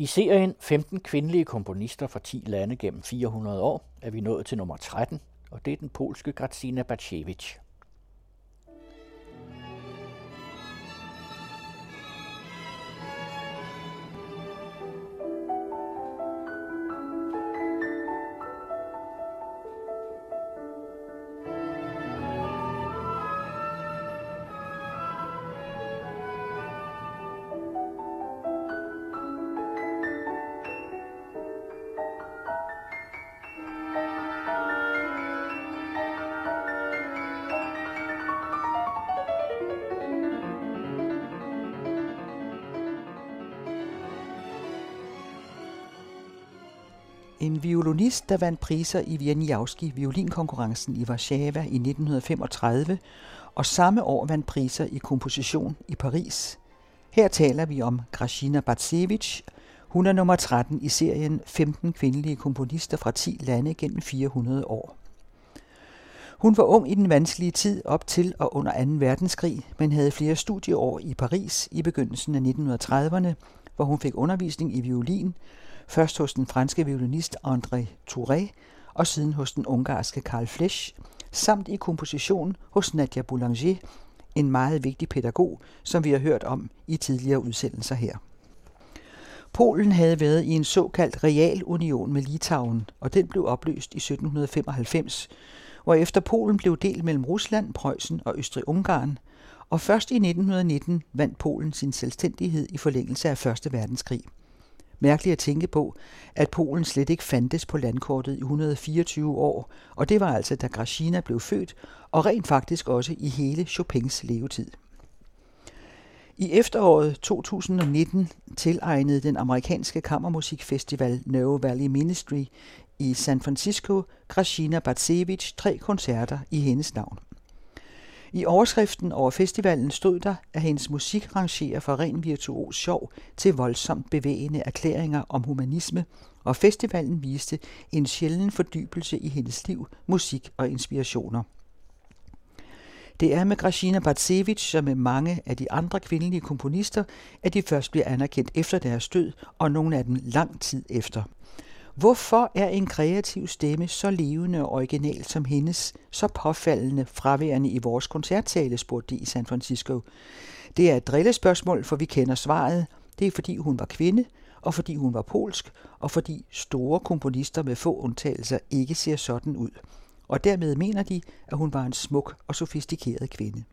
I serien 15 kvindelige komponister fra 10 lande gennem 400 år er vi nået til nummer 13, og det er den polske Grażyna Bacevich. En violinist, der vandt priser i Wieniawski violinkonkurrencen i Warszawa i 1935, og samme år vandt priser i komposition i Paris. Her taler vi om Grashina Batsevich. Hun er nummer 13 i serien 15 kvindelige komponister fra 10 lande gennem 400 år. Hun var ung i den vanskelige tid op til og under 2. verdenskrig, men havde flere studieår i Paris i begyndelsen af 1930'erne, hvor hun fik undervisning i violin, først hos den franske violinist André Touré og siden hos den ungarske Karl Flesch, samt i komposition hos Nadia Boulanger, en meget vigtig pædagog, som vi har hørt om i tidligere udsendelser her. Polen havde været i en såkaldt realunion med Litauen, og den blev opløst i 1795, hvor efter Polen blev delt mellem Rusland, Preussen og Østrig-Ungarn, og først i 1919 vandt Polen sin selvstændighed i forlængelse af 1. verdenskrig. Mærkeligt at tænke på, at Polen slet ikke fandtes på landkortet i 124 år, og det var altså da Grashina blev født, og rent faktisk også i hele Chopins levetid. I efteråret 2019 tilegnede den amerikanske kammermusikfestival No Valley Ministry i San Francisco Grashina Batsevich tre koncerter i hendes navn. I overskriften over festivalen stod der, at hendes musik rangerer fra ren virtuos sjov til voldsomt bevægende erklæringer om humanisme, og festivalen viste en sjælden fordybelse i hendes liv, musik og inspirationer. Det er med Gracina Bartsevich som med mange af de andre kvindelige komponister, at de først bliver anerkendt efter deres død, og nogle af dem lang tid efter. Hvorfor er en kreativ stemme så levende og original som hendes, så påfaldende fraværende i vores koncerttale, spurgte de i San Francisco. Det er et drillespørgsmål, for vi kender svaret. Det er fordi hun var kvinde, og fordi hun var polsk, og fordi store komponister med få undtagelser ikke ser sådan ud. Og dermed mener de, at hun var en smuk og sofistikeret kvinde.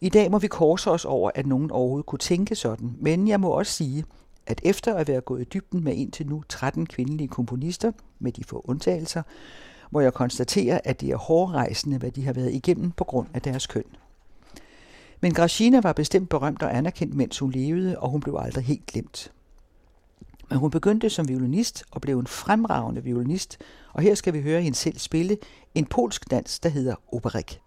I dag må vi korse os over, at nogen overhovedet kunne tænke sådan, men jeg må også sige, at efter at være gået i dybden med indtil nu 13 kvindelige komponister, med de få undtagelser, må jeg konstatere, at det er hårdrejsende, hvad de har været igennem på grund af deres køn. Men Grashina var bestemt berømt og anerkendt, mens hun levede, og hun blev aldrig helt glemt. Men hun begyndte som violinist og blev en fremragende violinist, og her skal vi høre hende selv spille en polsk dans, der hedder Operik.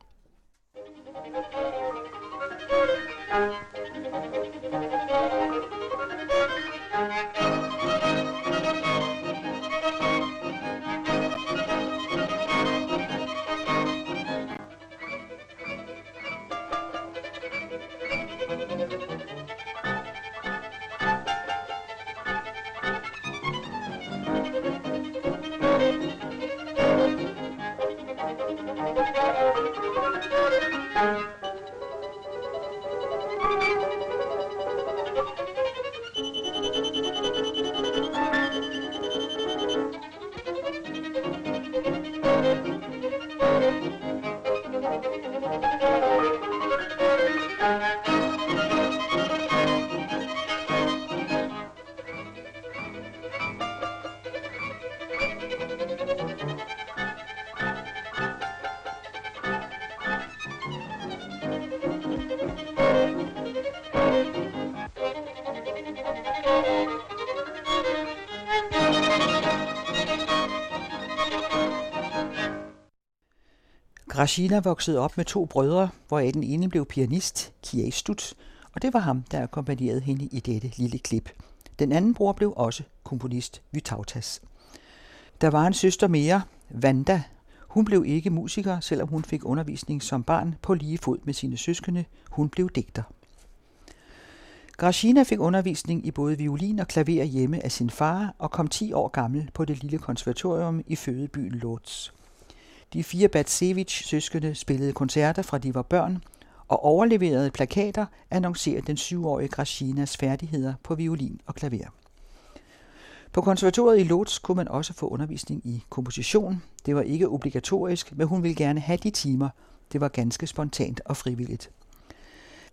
Rashida voksede op med to brødre, hvoraf den ene blev pianist, Kiei Stutz, og det var ham, der akkompagnerede hende i dette lille klip. Den anden bror blev også komponist, Vytautas. Der var en søster mere, Vanda. Hun blev ikke musiker, selvom hun fik undervisning som barn på lige fod med sine søskende. Hun blev digter. Grashina fik undervisning i både violin og klaver hjemme af sin far og kom 10 år gammel på det lille konservatorium i fødebyen Lodz. De fire Batsevich søskende spillede koncerter fra de var børn og overleverede plakater annoncerede den syvårige Grashinas færdigheder på violin og klaver. På konservatoriet i Lodz kunne man også få undervisning i komposition. Det var ikke obligatorisk, men hun ville gerne have de timer. Det var ganske spontant og frivilligt.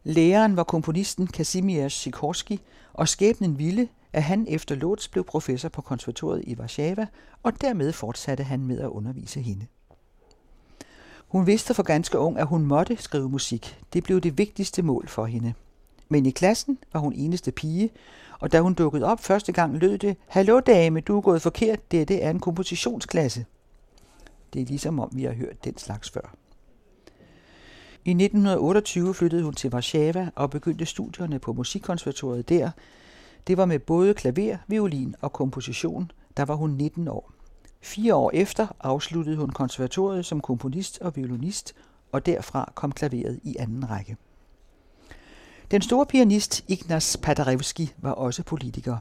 Læreren var komponisten Kazimierz Sikorski, og skæbnen ville, at han efter Lodz blev professor på konservatoriet i Warszawa, og dermed fortsatte han med at undervise hende. Hun vidste for ganske ung, at hun måtte skrive musik. Det blev det vigtigste mål for hende. Men i klassen var hun eneste pige, og da hun dukkede op første gang, lød det, Hallo dame, du er gået forkert, dette er en kompositionsklasse. Det er ligesom om, vi har hørt den slags før. I 1928 flyttede hun til Warszawa og begyndte studierne på musikkonservatoriet der. Det var med både klaver, violin og komposition. Der var hun 19 år. Fire år efter afsluttede hun konservatoriet som komponist og violinist, og derfra kom klaveret i anden række. Den store pianist Ignaz Paderewski var også politiker.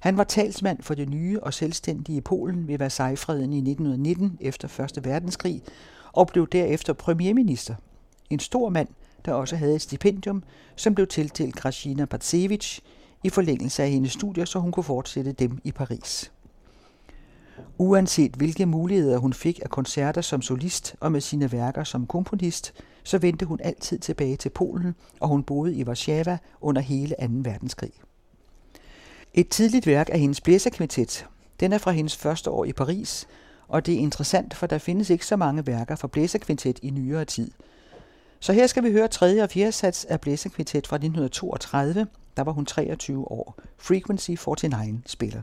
Han var talsmand for det nye og selvstændige Polen ved Versailles-freden i 1919 efter 1. verdenskrig og blev derefter premierminister. En stor mand, der også havde et stipendium, som blev tildelt Krasina Patsevich i forlængelse af hendes studier, så hun kunne fortsætte dem i Paris. Uanset hvilke muligheder hun fik af koncerter som solist og med sine værker som komponist, så vendte hun altid tilbage til Polen, og hun boede i Warszawa under hele 2. verdenskrig. Et tidligt værk er hendes blæserkvintet. Den er fra hendes første år i Paris, og det er interessant, for der findes ikke så mange værker for blæserkvintet i nyere tid. Så her skal vi høre tredje og fjerde sats af blæserkvintet fra 1932, der var hun 23 år. Frequency 49 spiller.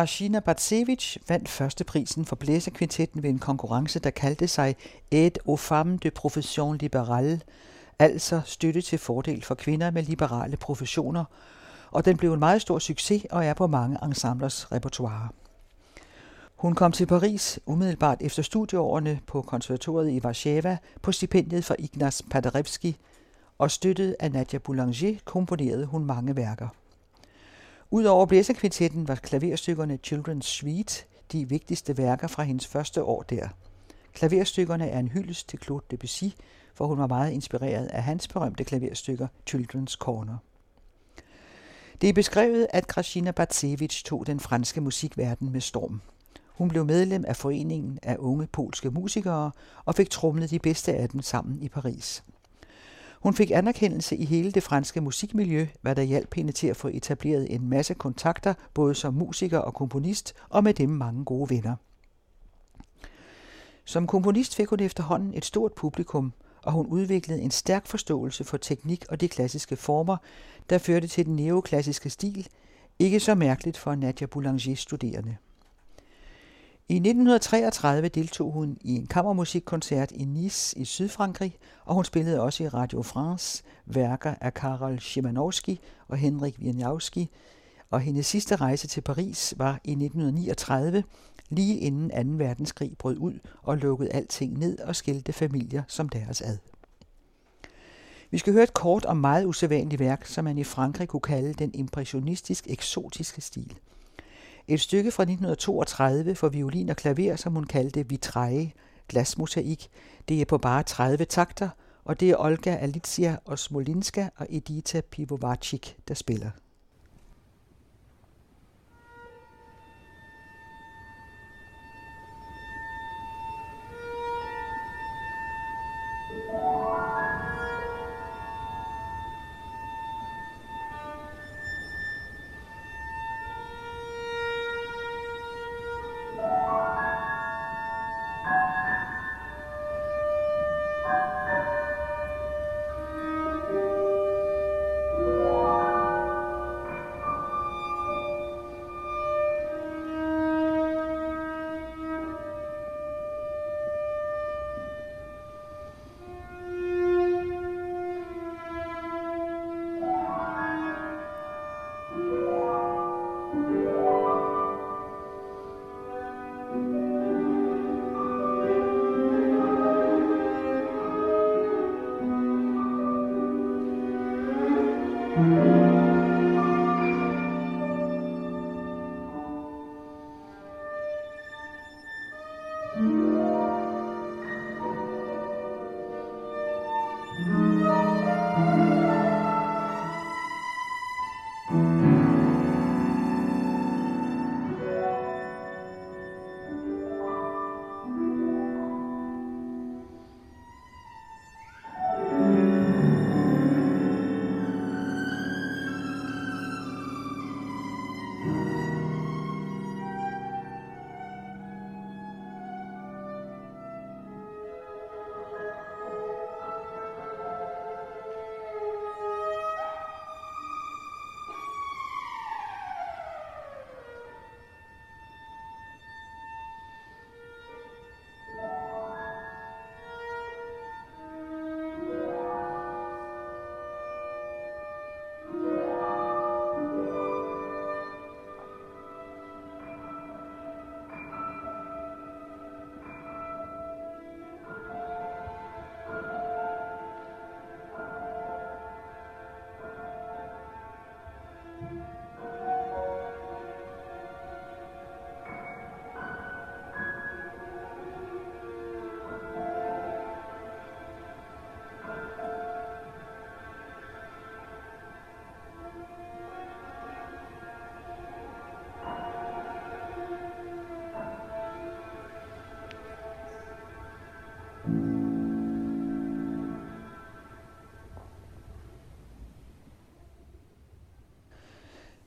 Grashina Batsevich vandt førsteprisen for blæserkvintetten ved en konkurrence, der kaldte sig Aide aux femmes de profession libérale, altså støtte til fordel for kvinder med liberale professioner, og den blev en meget stor succes og er på mange ensemblers repertoire. Hun kom til Paris umiddelbart efter studieårene på konservatoriet i Warszawa på stipendiet for Ignaz Paderewski, og støttet af Nadia Boulanger komponerede hun mange værker. Udover blæserkvintetten var klaverstykkerne Children's Suite de vigtigste værker fra hendes første år der. Klaverstykkerne er en hyldest til Claude Debussy, for hun var meget inspireret af hans berømte klaverstykker Children's Corner. Det er beskrevet, at Krasina Batsevich tog den franske musikverden med storm. Hun blev medlem af Foreningen af Unge Polske Musikere og fik trumlet de bedste af dem sammen i Paris. Hun fik anerkendelse i hele det franske musikmiljø, hvad der hjalp hende til at få etableret en masse kontakter, både som musiker og komponist, og med dem mange gode venner. Som komponist fik hun efterhånden et stort publikum, og hun udviklede en stærk forståelse for teknik og de klassiske former, der førte til den neoklassiske stil, ikke så mærkeligt for Nadia Boulanger studerende. I 1933 deltog hun i en kammermusikkoncert i Nice i Sydfrankrig, og hun spillede også i Radio France værker af Karol Szymanowski og Henrik Wieniawski, og hendes sidste rejse til Paris var i 1939, lige inden 2. verdenskrig brød ud og lukkede alting ned og skilte familier som deres ad. Vi skal høre et kort og meget usædvanligt værk, som man i Frankrig kunne kalde den impressionistisk-eksotiske stil. Et stykke fra 1932 for violin og klaver, som hun kaldte Vitrae, glasmosaik. Det er på bare 30 takter, og det er Olga Alicia Osmolinska og Edita Pivovacik, der spiller.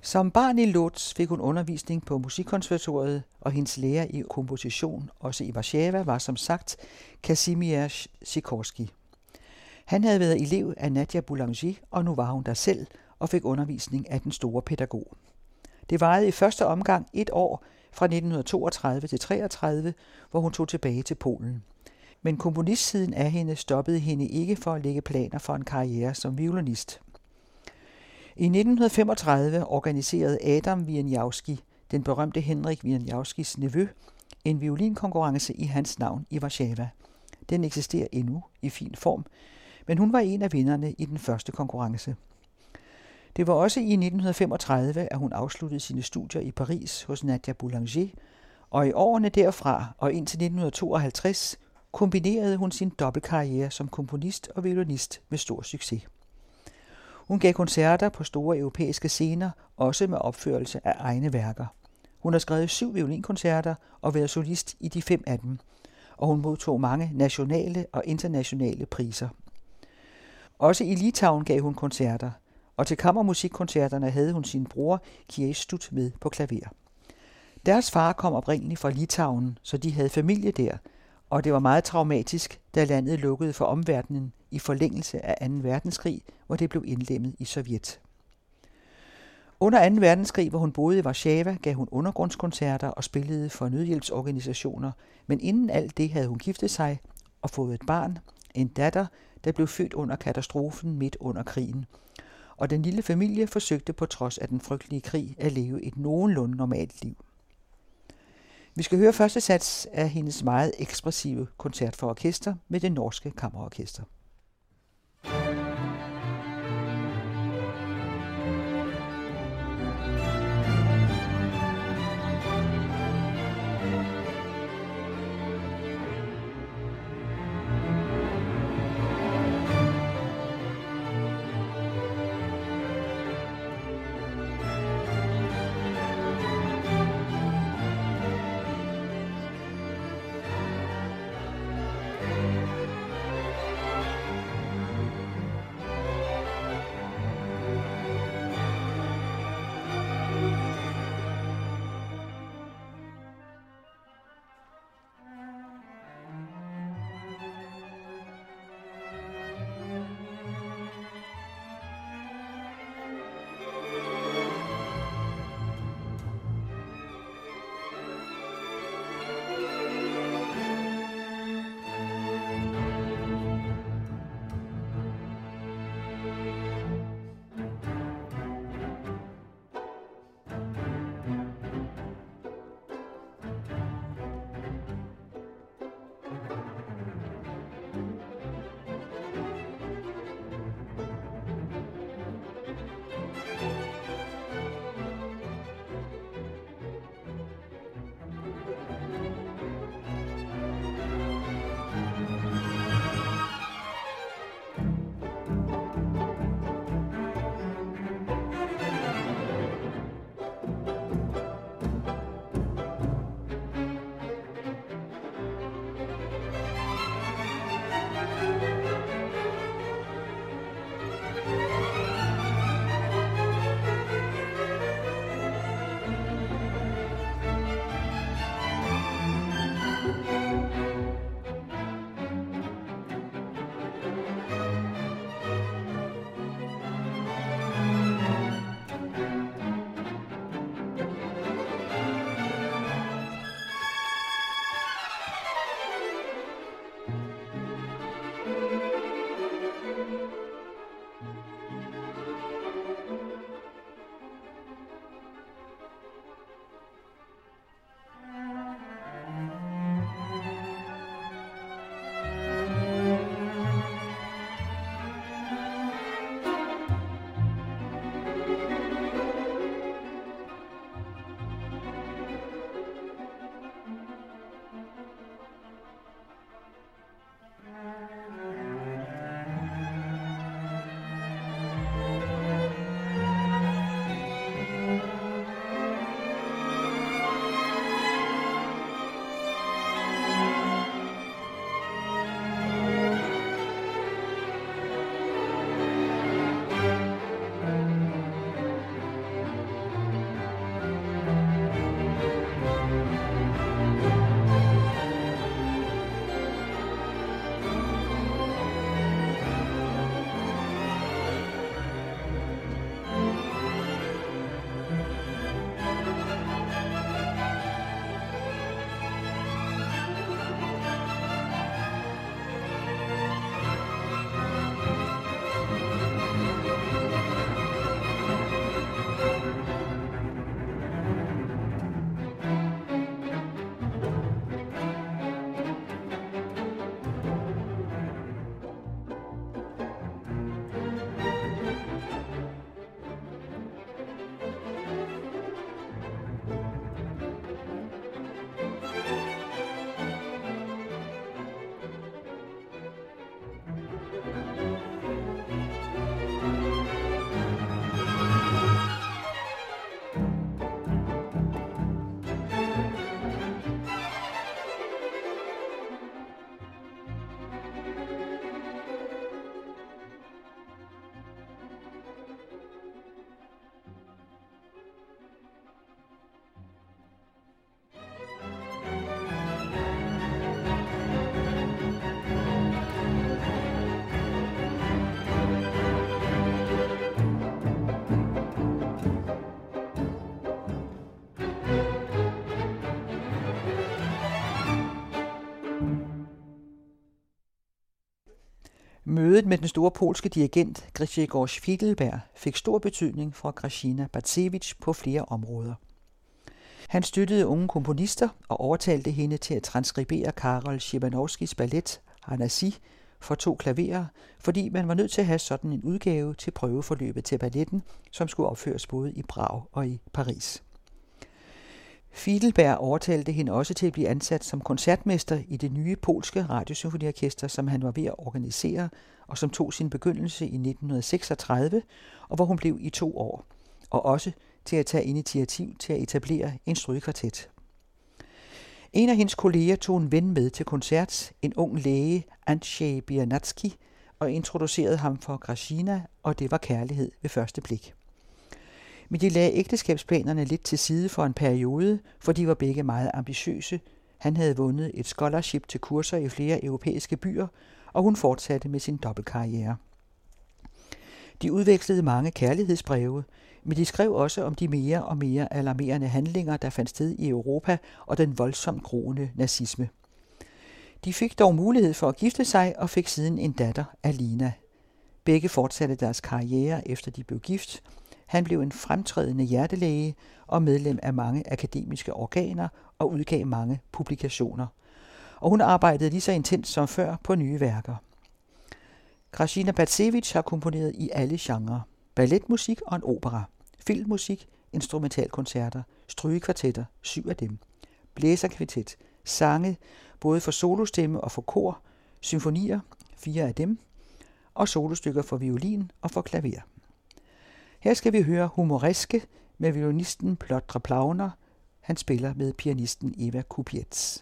Som barn i Lodz fik hun undervisning på Musikkonservatoriet, og hendes lærer i komposition, også i Warszawa, var som sagt Kazimierz Sikorski. Han havde været elev af Nadia Boulanger, og nu var hun der selv og fik undervisning af den store pædagog. Det varede i første omgang et år fra 1932 til 33, hvor hun tog tilbage til Polen. Men komponistsiden af hende stoppede hende ikke for at lægge planer for en karriere som violinist. I 1935 organiserede Adam Wieniawski, den berømte Henrik Wieniawskis nevø, en violinkonkurrence i hans navn i Warszawa. Den eksisterer endnu i fin form, men hun var en af vinderne i den første konkurrence. Det var også i 1935, at hun afsluttede sine studier i Paris hos Nadia Boulanger, og i årene derfra og indtil 1952 kombinerede hun sin dobbeltkarriere som komponist og violinist med stor succes. Hun gav koncerter på store europæiske scener, også med opførelse af egne værker. Hun har skrevet syv violinkoncerter og været solist i de fem af dem, og hun modtog mange nationale og internationale priser. Også i Litauen gav hun koncerter, og til kammermusikkoncerterne havde hun sin bror Kies med på klaver. Deres far kom oprindeligt fra Litauen, så de havde familie der, og det var meget traumatisk, da landet lukkede for omverdenen i forlængelse af 2. verdenskrig, hvor det blev indlemmet i Sovjet. Under 2. verdenskrig, hvor hun boede i Warszawa, gav hun undergrundskoncerter og spillede for nødhjælpsorganisationer, men inden alt det havde hun giftet sig og fået et barn, en datter, der blev født under katastrofen midt under krigen. Og den lille familie forsøgte på trods af den frygtelige krig at leve et nogenlunde normalt liv. Vi skal høre første sats af hendes meget ekspressive koncert for orkester med det norske kammerorkester. Mødet med den store polske dirigent Grzegorz Fidelberg fik stor betydning for Grażyna Batsevich på flere områder. Han støttede unge komponister og overtalte hende til at transkribere Karol Szymanowskis ballet Hanasi for to klaverer, fordi man var nødt til at have sådan en udgave til prøveforløbet til balletten, som skulle opføres både i Prag og i Paris. Fiedelberg overtalte hende også til at blive ansat som koncertmester i det nye polske radiosymfoniorkester, som han var ved at organisere, og som tog sin begyndelse i 1936, og hvor hun blev i to år, og også til at tage initiativ til at etablere en strygekvartet. En af hendes kolleger tog en ven med til koncert, en ung læge, Andrzej Biernatski, og introducerede ham for Grashina, og det var kærlighed ved første blik. Men de lagde ægteskabsplanerne lidt til side for en periode, for de var begge meget ambitiøse. Han havde vundet et scholarship til kurser i flere europæiske byer, og hun fortsatte med sin dobbeltkarriere. De udvekslede mange kærlighedsbreve, men de skrev også om de mere og mere alarmerende handlinger, der fandt sted i Europa og den voldsomt groende nazisme. De fik dog mulighed for at gifte sig og fik siden en datter, Alina. Begge fortsatte deres karriere efter de blev gift. Han blev en fremtrædende hjertelæge og medlem af mange akademiske organer og udgav mange publikationer. Og hun arbejdede lige så intens som før på nye værker. Krasina Batsevich har komponeret i alle genrer. Balletmusik og en opera. Filmmusik, instrumentalkoncerter, strygekvartetter, syv af dem. Blæserkvartet, sange, både for solostemme og for kor, symfonier, fire af dem, og solostykker for violin og for klaver. Her skal vi høre humoreske med violinisten Plotre Plauner. Han spiller med pianisten Eva Kupietz.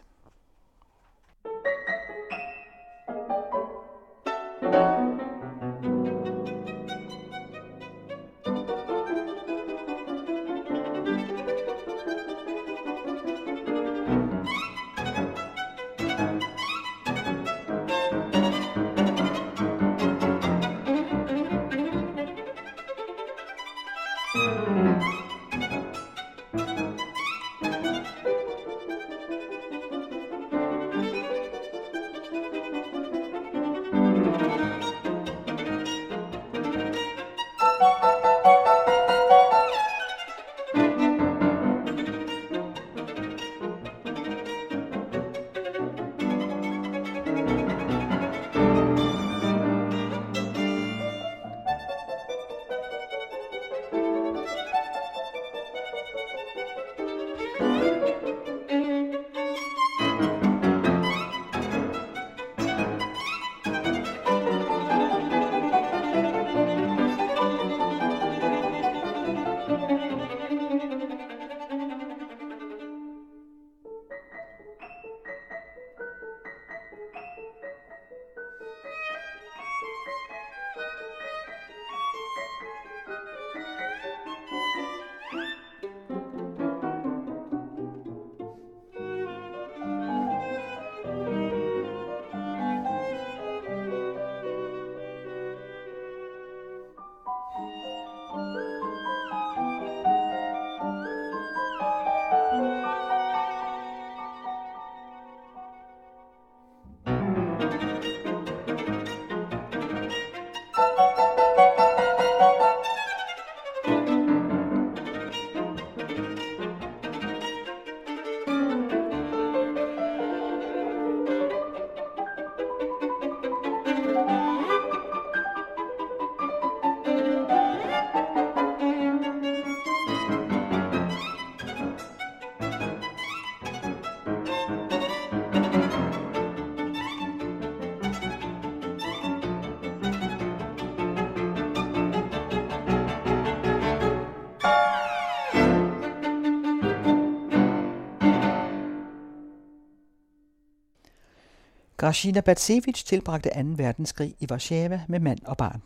Grashina Batsevich tilbragte 2. verdenskrig i Warszawa med mand og barn.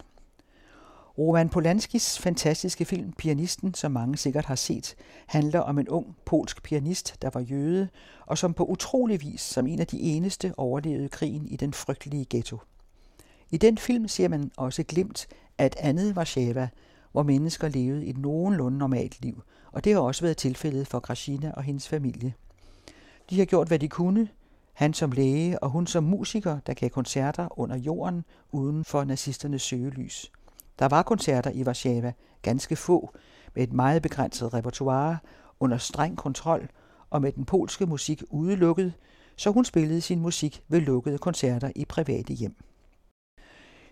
Roman Polanskis fantastiske film Pianisten, som mange sikkert har set, handler om en ung polsk pianist, der var jøde, og som på utrolig vis som en af de eneste overlevede krigen i den frygtelige ghetto. I den film ser man også glimt af et andet Warszawa, hvor mennesker levede et nogenlunde normalt liv, og det har også været tilfældet for Grashina og hendes familie. De har gjort, hvad de kunne, han som læge og hun som musiker, der gav koncerter under jorden uden for nazisternes søgelys. Der var koncerter i Warszawa, ganske få, med et meget begrænset repertoire, under streng kontrol og med den polske musik udelukket, så hun spillede sin musik ved lukkede koncerter i private hjem.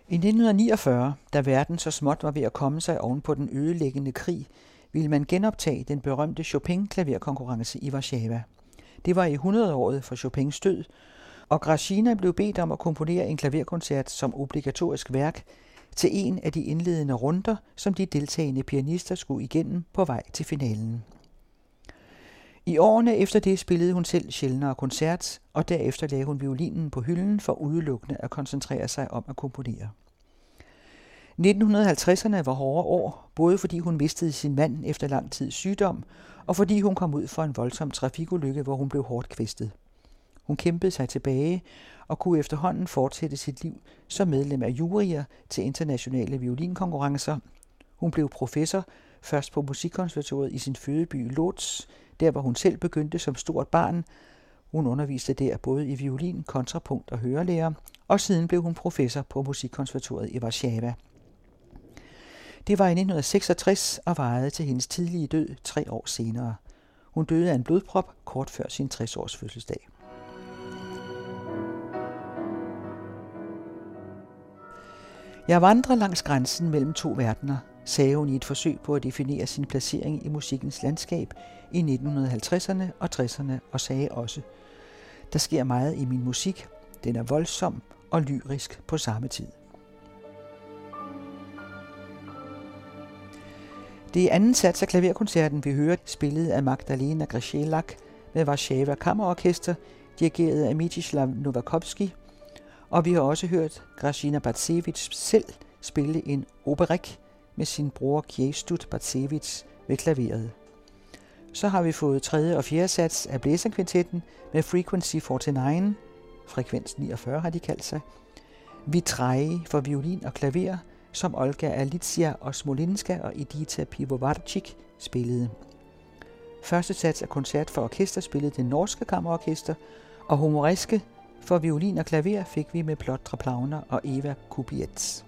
I 1949, da verden så småt var ved at komme sig oven på den ødelæggende krig, ville man genoptage den berømte Chopin-klaverkonkurrence i Warszawa. Det var i 100-året for Chopins død, og Gracina blev bedt om at komponere en klaverkoncert som obligatorisk værk til en af de indledende runder, som de deltagende pianister skulle igennem på vej til finalen. I årene efter det spillede hun selv sjældnere koncert, og derefter lagde hun violinen på hylden for udelukkende at koncentrere sig om at komponere. 1950'erne var hårde år, både fordi hun mistede sin mand efter lang tids sygdom, og fordi hun kom ud for en voldsom trafikulykke, hvor hun blev hårdt kvæstet. Hun kæmpede sig tilbage og kunne efterhånden fortsætte sit liv som medlem af jurier til internationale violinkonkurrencer. Hun blev professor, først på Musikkonservatoriet i sin fødeby Lodz, der hvor hun selv begyndte som stort barn. Hun underviste der både i violin, kontrapunkt og hørelærer, og siden blev hun professor på Musikkonservatoriet i Warszawa. Det var i 1966 og varede til hendes tidlige død tre år senere. Hun døde af en blodprop kort før sin 60-års fødselsdag. Jeg vandrer langs grænsen mellem to verdener, sagde hun i et forsøg på at definere sin placering i musikkens landskab i 1950'erne og 60'erne og sagde også, der sker meget i min musik, den er voldsom og lyrisk på samme tid. Det er anden sats af klaverkoncerten, vi hører spillet af Magdalena Grishelak med Warszawa Kammerorkester, dirigeret af Mieczysław Novakovski. og vi har også hørt Gracina Batsevich selv spille en operik med sin bror Kjestut Batsevich ved klaveret. Så har vi fået tredje og fjerde sats af blæserkvintetten med Frequency 49, frekvens 49 har de kaldt sig, Vitrae for violin og klaver, som Olga Alicia og Smolinska og Edita Pivovarczyk spillede. Første sats af koncert for orkester spillede det norske kammerorkester, og humoriske for violin og klaver fik vi med Plotra Plauner og Eva Kubietz.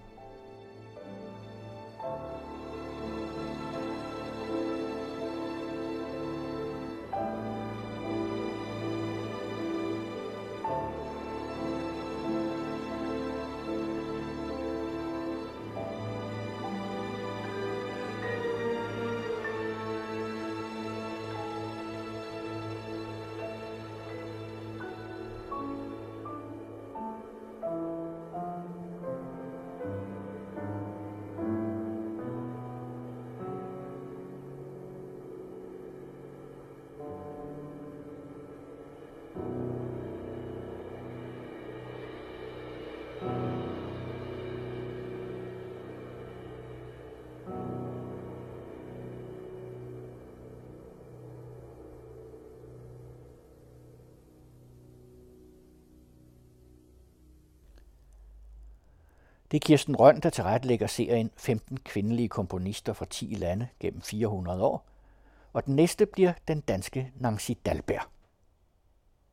Det er Kirsten Røn, der tilrettelægger serien 15 kvindelige komponister fra 10 lande gennem 400 år, og den næste bliver den danske Nancy Dalberg.